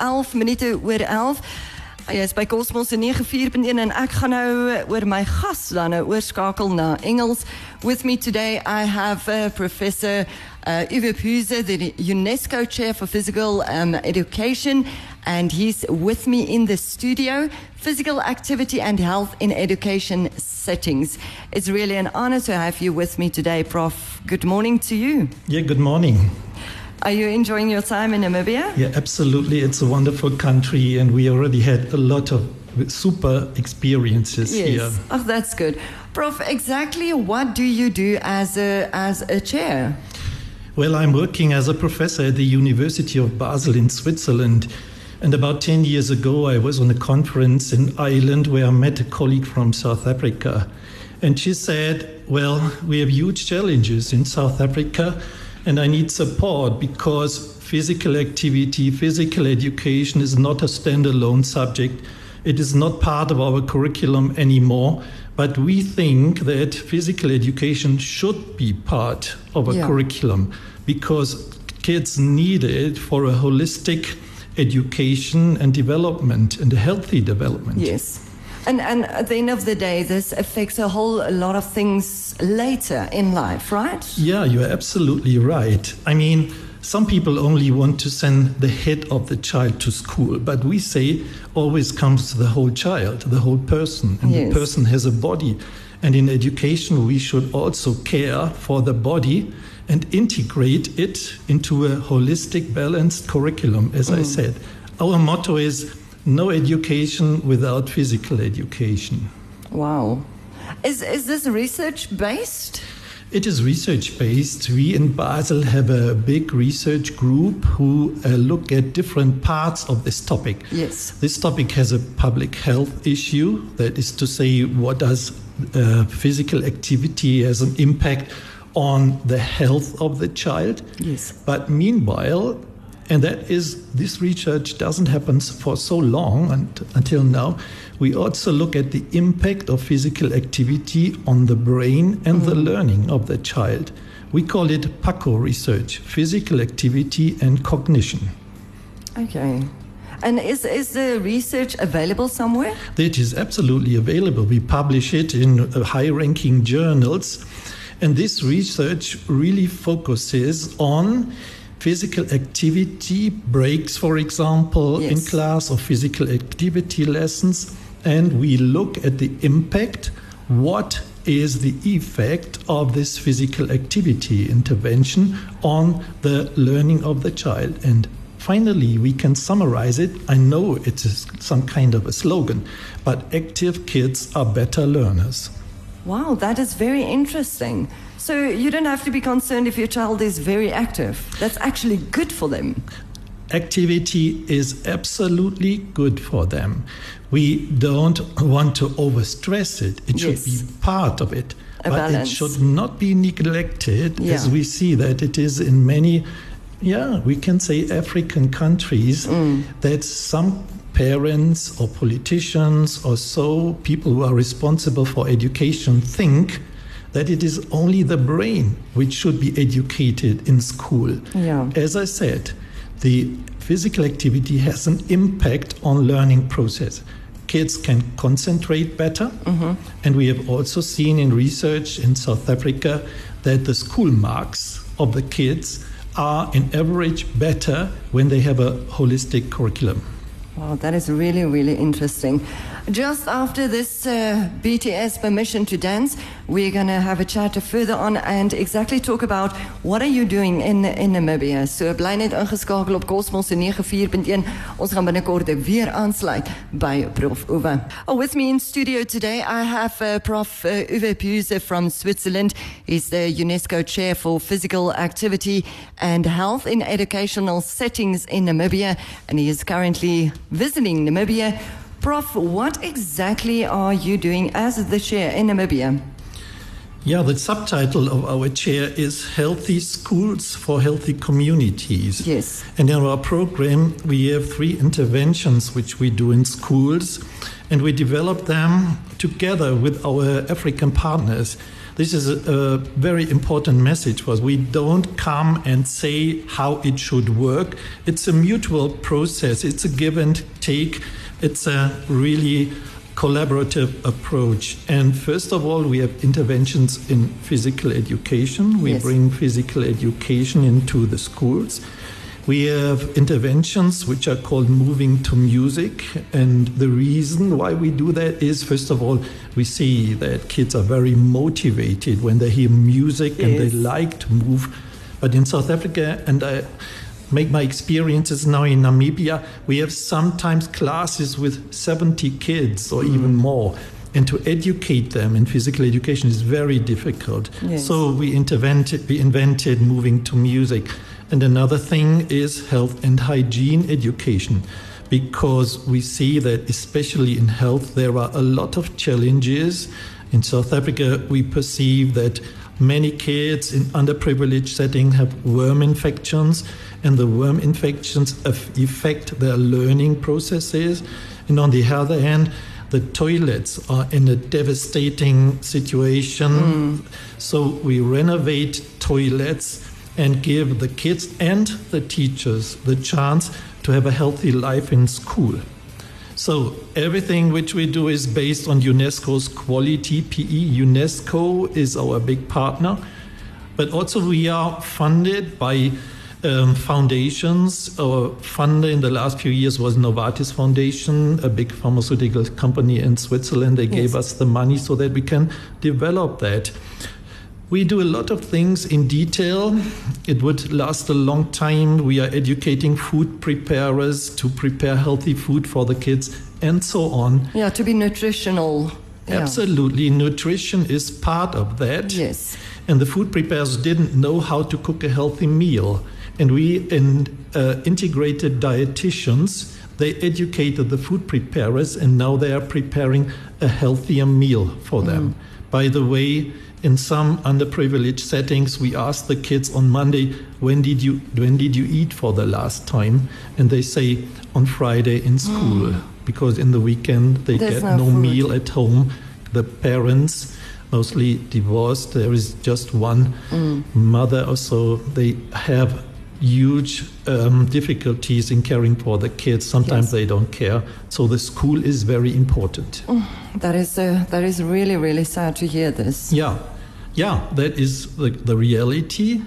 11 minute oor 11. Hy is by Cosmos 94.1 en ek gaan nou oor my gas dan nou oorskakel na Engels. With me today I have uh, Professor uh, Uwe Pühse, the UNESCO Chair for Physical um, Education, and he's with me in the studio. Physical activity and health in education settings. It's really an honor to have you with me today, Prof. Good morning to you. Yeah, good morning. Are you enjoying your time in Namibia? Yeah, absolutely. It's a wonderful country, and we already had a lot of super experiences yes. here. Oh, that's good. Prof, exactly what do you do as a, as a chair? Well, I'm working as a professor at the University of Basel in Switzerland. And about 10 years ago, I was on a conference in Ireland where I met a colleague from South Africa. And she said, Well, we have huge challenges in South Africa and I need support because physical activity, physical education is not a standalone subject. It is not part of our curriculum anymore, but we think that physical education should be part of a Yeah. curriculum because kids need it for a holistic education and development and a healthy development. Yes. And, and at the end of the day, this affects a whole lot of things later in life, right? Yeah, you're absolutely right. I mean, some people only want to send the head of the child to school, but we say always comes the whole child, the whole person, and Yes. the person has a body. And in education, we should also care for the body and integrate it into a holistic, balanced curriculum, as I mm. said. Our motto is no education without physical education. Wow. Is, is this research based? It is research based. We in Basel have a big research group who uh, look at different parts of this topic. Yes. This topic has a public health issue, that is to say, what does uh, physical activity has an impact on the health of the child? Yes. But meanwhile, and that is this research doesn't happen for so long and, until now. We also look at the impact of physical activity on the brain and the learning of the child. We call it PACO research, physical activity and cognition. Okay. And is, is the research available somewhere? That is absolutely available. We publish it in uh, high ranking journals. And this research really focuses on physical activity breaks, for example, in class or physical activity lessons. And we look at the impact. What is the effect of this physical activity intervention on the learning of the child? And finally, we can summarize it. I know it is some kind of a slogan, but active kids are better learners. Wow, that is very interesting. So you don't have to be concerned if your child is very active. That's actually good for them. Activity is absolutely good for them. We don't want to overstress it. It should be part of it. A but balance. it should not be neglected as we see that it is in many, yeah, we can say African countries Mm. that some parents or politicians or so, people who are responsible for education, think that it is only the brain which should be educated in school. Yeah. As I said, the physical activity has an impact on learning process. Kids can concentrate better, mm-hmm. and we have also seen in research in South Africa that the school marks of the kids are in average better when they have a holistic curriculum. Wow, that is really, really interesting. Just after this uh, BTS permission to dance, we're going to have a chat further on and exactly talk about what are you doing in in Namibia. So bly net ingeskakel op Cosmos 94.1. Ons gaan binnekort weer aansluit by Prof Uwe. Oh, with me in studio today I have uh, Prof uh, Uwe Pühse from Switzerland. He's the UNESCO Chair for Physical Activity and Health in Educational Settings in Namibia and he is currently visiting Namibia. Prof, what exactly are you doing as the chair in Namibia? Yeah, the subtitle of our chair is Healthy Schools for Healthy Communities. Yes. And in our program, we have three interventions which we do in schools, and we develop them together with our African partners. this is a, a, very important message for us. We don't come and say how it should work. It's a mutual process. It's a give and take. It's a really collaborative approach. And first of all, we have interventions in physical education. We Yes. bring physical education into the schools. We have interventions which are called moving to music. And the reason why we do that is, first of all, we see that kids are very motivated when they hear music and they like to move. But in South Africa, and I make my experiences now in Namibia, we have sometimes classes with 70 kids or mm-hmm. even more. And to educate them in physical education is very difficult. Yes. So we invented, we invented moving to music. And another thing is health and hygiene education, because we see that especially in health there are a lot of challenges. In South Africa, we perceive that many kids in underprivileged settings have worm infections, and the worm infections affect their learning processes. And on the other hand, the toilets are in a devastating situation. Hmm. So we renovate toilets and give the kids and the teachers the chance to have a healthy life in school. So everything which we do is based on UNESCO's quality PE. UNESCO is our big partner, but also we are funded by um, foundations. Our funder in the last few years was Novartis Foundation, a big pharmaceutical company in Switzerland. They gave us the money so that we can develop that. We do a lot of things in detail. It would last a long time. We are educating food preparers to prepare healthy food for the kids and so on. Yeah, to be nutritional. Yeah. Absolutely. Nutrition is part of that. Yes. And the food preparers didn't know how to cook a healthy meal. And we in, uh, integrated dietitians, they educated the food preparers, and now they are preparing a healthier meal for them. By the way, in some underprivileged settings, we ask the kids on Monday, when did you when did you eat for the last time? And they say on Friday in hmm. school, because in the weekend they There's get no no meal at home. The parents, mostly divorced, there is just one hmm. mother or so. They have huge um, difficulties in caring for the kids. Sometimes Yes. they don't care. So the school is very important. That is uh, that is really really sad to hear this. Yeah, yeah, that is the, the reality.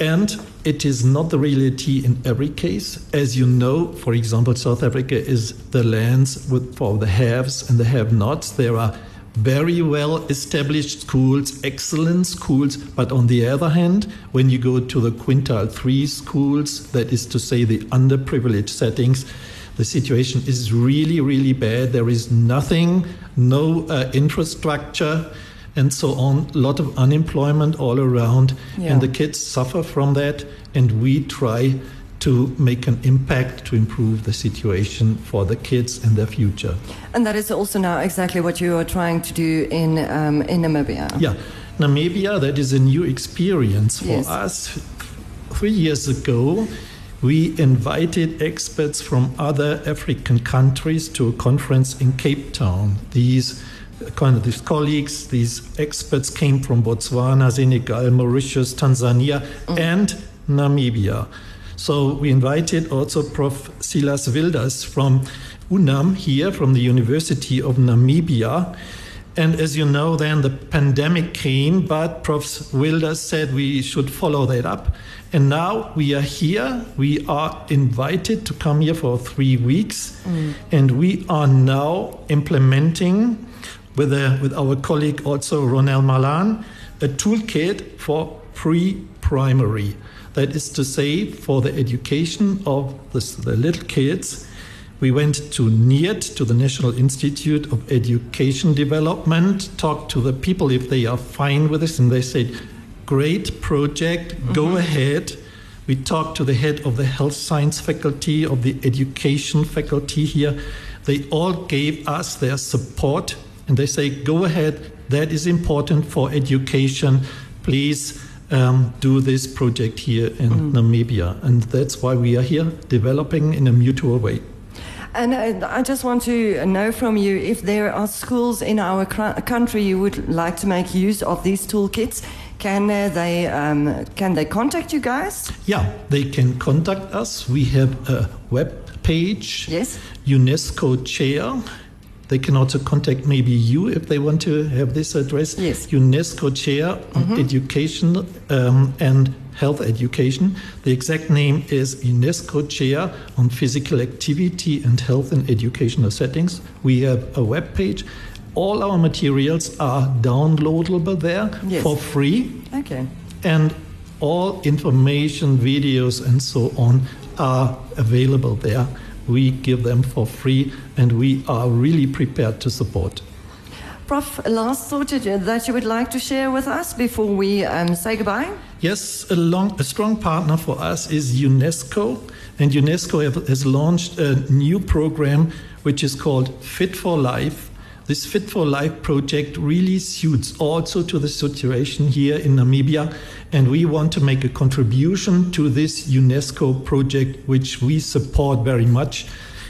And it is not the reality in every case. As you know, for example, South Africa is the lands with, for the haves and the have nots. There are very well established schools, excellent schools, but on the other hand, when you go to the quintile three schools, that is to say the underprivileged settings, the situation is really, really bad. There is nothing, no uh, infrastructure, and so on. A lot of unemployment all around, Yeah. and the kids suffer from that. And we try to make an impact to improve the situation for the kids and their future. And that is also now exactly what you are trying to do in um, in Namibia. Yeah, Namibia, that is a new experience for Yes. us. Three years ago, we invited experts from other African countries to a conference in Cape Town. These kind of these colleagues, these experts came from Botswana, Senegal, Mauritius, Tanzania, and Namibia. So we invited also Prof. Silas Wilders from UNAM here, from the University of Namibia. And as you know, then the pandemic came, but Prof. Wilders said we should follow that up. And now we are here. We are invited to come here for three weeks. Mm. And we are now implementing with, a, with our colleague also Ronel Malan a toolkit for pre-primary. That is to say, for the education of the, the little kids, we went to NIED, to the National Institute of Education Development, talked to the people if they are fine with this, and they said, Great project, go mm-hmm. ahead. We talked to the head of the health science faculty, of the education faculty here. They all gave us their support and they say, Go ahead, that is important for education. Please um, do this project here in Namibia. And that's why we are here developing in a mutual way. And uh, I just want to know from you if there are schools in our country you would like to make use of these toolkits. Can uh, they um, can they contact you guys? Yeah, they can contact us. We have a web page, Yes. UNESCO Chair. They can also contact maybe you if they want to have this address. Yes. UNESCO Chair on Education um, and Health Education. The exact name is UNESCO Chair on Physical Activity and Health in Educational Settings. We have a web page. All our materials are downloadable there Yes. for free Okay. and all information, videos, and so on are available there. We give them for free, and we are really prepared to support. Prof, last thought that you- would like to share with us before we um, say goodbye? Yes, a, long, a strong partner for us is UNESCO, and UNESCO have, has launched a new program which is called Fit for Life. This Fit for Life project really suits also to the situation here in Namibia, and we want to make a contribution to this UNESCO project, which we support very much.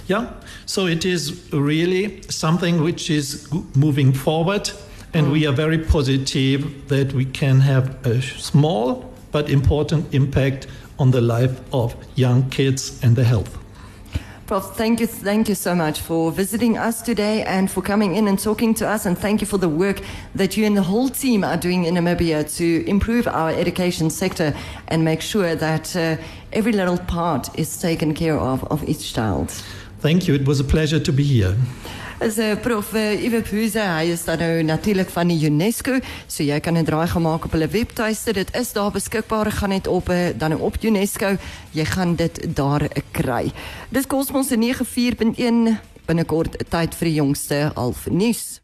Yeah, so it is really something which is moving forward, and we are very positive that we can have a small but important impact on the life of young kids and their health. Prof, thank you, thank you so much for visiting us today and for coming in and talking to us. And thank you for the work that you and the whole team are doing in Namibia to improve our education sector and make sure that uh, every little part is taken care of of each child. Thank you. It was a pleasure to be here. Is 'n uh, prof uh, Iwe Phuze, hy is dan nou natuurlik van die UNESCO, so jy kan 'n draai gemaak op hulle webtuiste. Dit is daar beskikbaar, gaan net op uh, dan nou op UNESCO. Jy gaan dit daar kry. Dis Cosmos se 94.1 binnekort tyd vir die jongste half nuus.